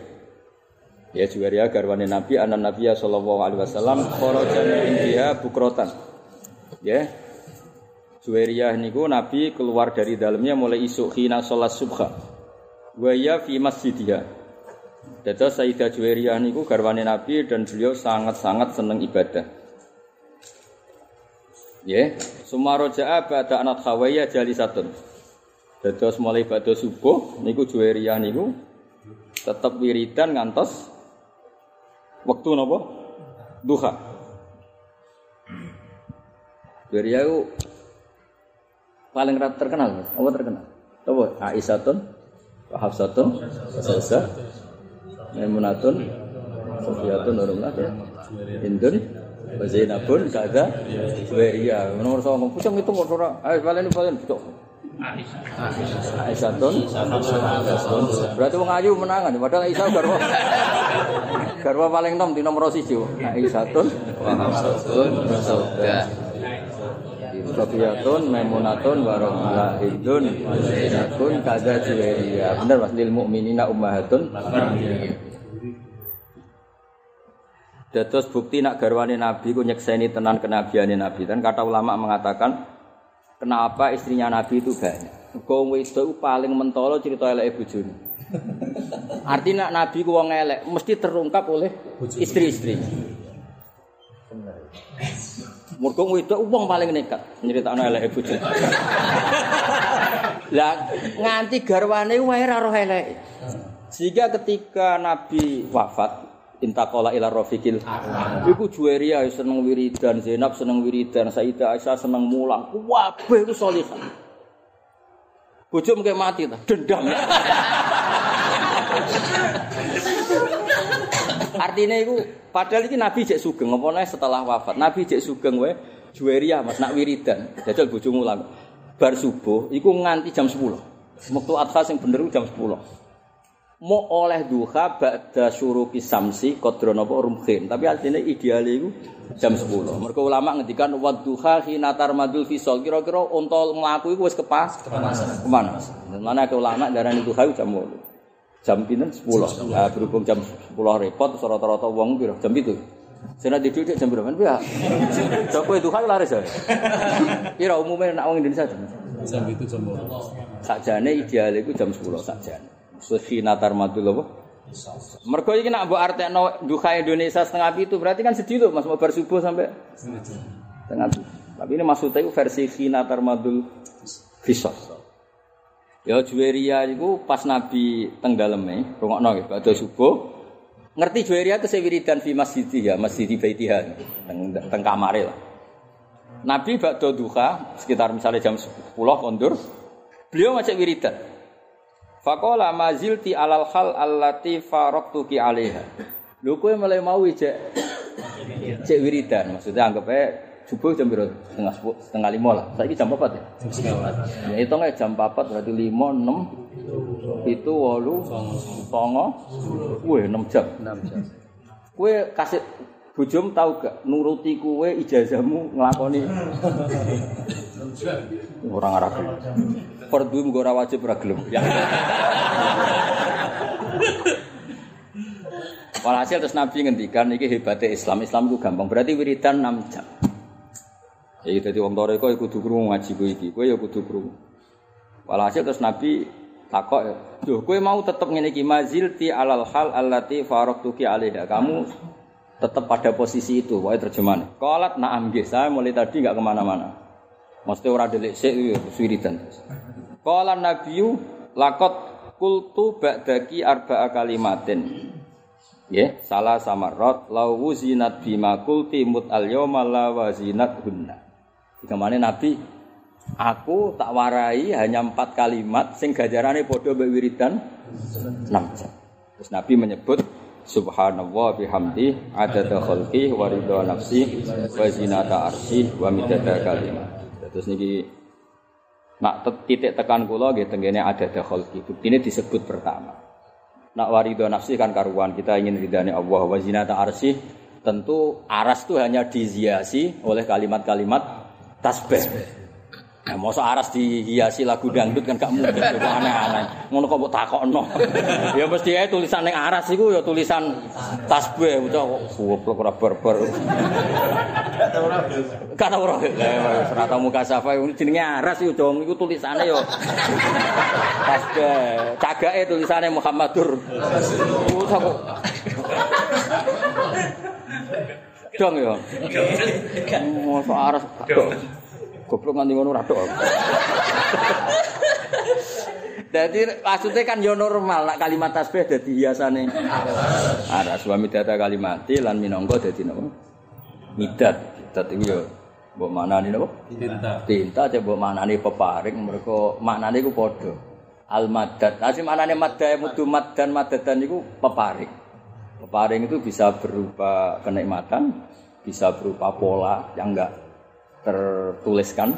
Ya Juwairiyah garwane Nabi anan Nabi sallallahu alaihi wasallam kharaja min indiha bukrotan. Ya. Juwairiyah niku Nabi keluar dari dalamnya mulai isuk khina salat subha. Wa ya fi masjidiha. Dados Sayyidah Juwairiyah niku garwane Nabi dan beliau sangat-sangat seneng ibadah. Ya, sumaroja'a ba'da anat khawaya jalisatun. Dados mulai pada subuh niku Juwairiyah niku tetap wiridan ngantos waktu napa? Duha. Juwairiyah paling terkenal, Mas. Apa terkenal? Apa? Aisyatun, Hafsatun, Sasa, Maimunatun, Sofiyatun, Nurumatun, Indun, Zainabun, Kada, Juwairiyah. Nomor sama, pucung itu kok ora. Ayo balen balen pucung. Aisyatun, berarti wong ayu menangan, padahal Aisyah garwa garwa paling nom di nomor siji. Aisyatun, Hafsatun, Sauda. Sofiyatun, Maimunatun, Warahmah, Hindun, Zainatun, Kada, Juwairiyah. Bener mas, lil mu'minina ummahatun. Dados bukti nak garwane Nabi ku nyekseni tenan kenabiane Nabi. Dan kata ulama mengatakan kenapa istrinya Nabi itu banyak. Kau itu paling mentolo cerita elek bojone. Artinya Nabi ku wong elek mesti terungkap oleh istri-istrinya. Mergo itu wong paling nekat. Nyeritakno elek bojone. Lah nganti garwane wae ora roh elek. Sehingga ketika Nabi wafat intakola ila rofiqil iku Juwairiyah seneng wiridan Zainab seneng wiridan Sayyidah Aisyah seneng mulang. Kabeh iku salihah bojo mungkin mati ta? Dendam artinya itu padahal ini Nabi cek sugeng apa setelah wafat Nabi cek sugeng wae Juwairiyah Mas nak wiridan jajal bojo mulang bar subuh iku nganti jam 10. Waktu adha sing bener jam 10. Mau oleh duha ba'da syuruki samsi qadra napa rumkhin. Tapi artinya ideal itu jam 10. Mergo ulama ngendikan wa duha hina tarmadul fisal. Kira-kira unta mlaku iku wis kepas ke mana? Mana ke ulama darani duha jam 8. Jam pinten 10. Nah, berhubung jam 10 repot rata-rata wong piro? Jam itu. Sena tidur jam berapa? Ya. Coba itu kan laris ya. Kira umumnya nak wong Indonesia jam. Jam itu jam berapa? Sakjane ideal itu jam 10 sakjane. Natar madul apa? Mergo iki nak mbok artekno duha Indonesia setengah itu berarti kan sedih loh Mas mau bar subuh sampai setengah itu. Tapi ini maksudnya itu versi khina tarmadul fisos. Ya Juweria itu pas Nabi teng daleme, rungokno nggih badhe subuh. Ngerti Juweria itu wiridan fi masjid ya, masjid Baitiha teng teng kamare lah. Nabi bakdo duha sekitar misalnya jam 10 kondur, beliau macam wiridan. Fakola mazilti alal hal allati faroktuki alaiha. Lho kowe mulai mau cek cek wiridan, maksudnya anggap subuh jam berapa? Setengah setengah lima lah. Saya jam empat ya. Ya itu nggak jam empat berarti lima enam itu walu songo, weh enam jam. Enam jam. Kue kasih bujum tahu gak nuruti kue ijazahmu ngelakoni orang Arab fardu mugo ora wajib ora gelem. Ya. Walhasil terus Nabi ngendikan iki hebatnya Islam. Islam itu gampang. Berarti wiridan 6 jam. Ya dadi wong toreko iku kudu krungu ngaji kowe iki. Kowe ya kudu krungu. Walhasil terus Nabi takok, "Duh, kowe mau tetep ngene iki mazilti alal hal allati faraqtuki alaiha." Kamu tetap pada posisi itu, wae terjemahan. Qalat na'am nggih, saya mulai tadi enggak ke mana mana Mesti ora delik sik wiridan. Qala nabiyyu laqad qultu ba'daki arba'a kalimatin. Ya, salah samarot lau wuzinat bima qulti mut al yawma la wazinat hunna. Dikamane Nabi Aku tak warai hanya empat kalimat sing gajarane padha mbek wiridan 6 jam. Terus Nabi menyebut Subhanallah bihamdi adada khalqi wa ridha nafsi wa zinata arsy wa midada kalimat. Terus niki Nak titik tekan kula nggih ada dakhalki. Buktine disebut pertama. Nak warido nafsi kan karuan kita ingin ridhani Allah wa zinata arsy tentu aras itu hanya dihiasi oleh kalimat-kalimat tasbih. Nah, masa aras dihiasi lagu dangdut kan gak mungkin aneh-aneh. Ngono kok mbok takokno. ya mesti ae tulisan ning aras iku ya tulisan tasbih ucap goblok ora barbar. Kata ora. Serata muka safa jenenge aras iku dong iku tulisane yo tasbih. Cagake tulisane Muhammadur. Ucap kok. Dong yo. Masa aras kok. Goblok nganti ngono ra Jadi maksudnya kan yo normal nak kalimat tasbih dadi hiasane. Ada suami data kalimati lan minangka dadi napa? Midat. Midat iku yo mbok manani napa? Tinta. Tinta aja mbok manani peparing mereka maknane iku padha. Al madad. Asih maknane madda mudu mad dan madadan iku peparing. Peparing itu bisa berupa kenikmatan, bisa berupa pola yang enggak tertuliskan.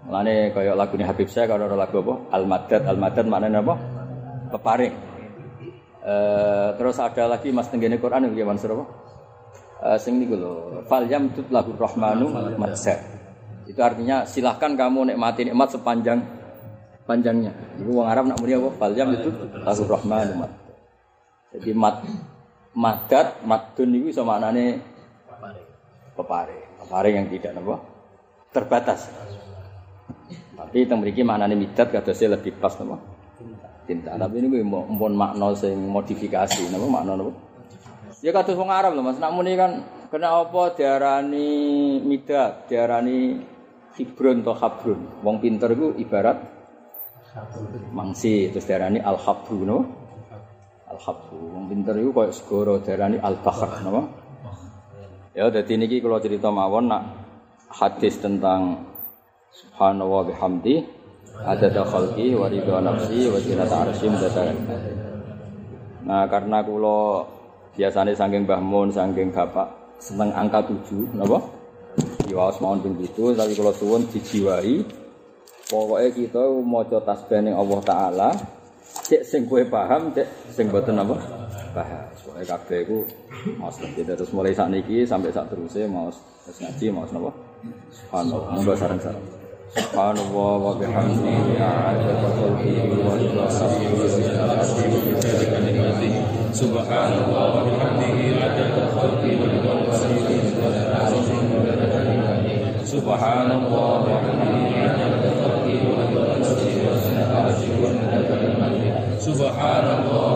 Mulane kaya lagune Habib saya kalau ada lagu apa? Al-Madad, Al-Madad maknanya apa? Peparing. E, terus ada lagi Mas tenggene Quran yang gimana apa? E, sing niku lho, fal yamtut lahu rahmanu madza. Itu artinya silahkan kamu nikmati nikmat sepanjang panjangnya. Iku wong Arab nak muni apa? Fal yamtut lahu rahmanu madza. Jadi mad madat madun iso maknane peparing. Peparing. Paring yang tidak apa terbatas. Tapi teng mriki maknane midat kadosnya lebih pas napa? Cinta. Tapi ini mau mpun makna sing modifikasi napa makna napa? Ya kados wong Arab lho Mas. Nak muni kan kena apa diarani midat, diarani hibrun atau habrun. Wong pinter iku ibarat mangsi terus diarani al-habru no? Al-habru. Wong pinter iku koyo segoro diarani al-bahr napa? Ya, jadi ini kalau cerita mawon nak hadis tentang Subhanallah bihamdi ada khalqi wa ridha nafsi wa zinata arsy Nah, karena kulo biasanya saking Mbah Mun, saking Bapak seneng angka tujuh, napa? Diwaos mawon ping itu, tapi kalau suwun dijiwai Pokoknya kita maca tasbih ning Allah taala, cek sing paham, cek sing boten apa? Paham. Pokoke kabeh iku maos kita terus mulai saat niki sampai saat terusnya maos terus ngaji maos napa? Subhanallah. Monggo sareng-sareng. Subhanallah wa bihamdihi adada khalqihi wa rida Subhanallah wa bihamdihi adada khalqihi wa rida Subhanallah wa bihamdihi adada khalqihi wa rida Subhanallah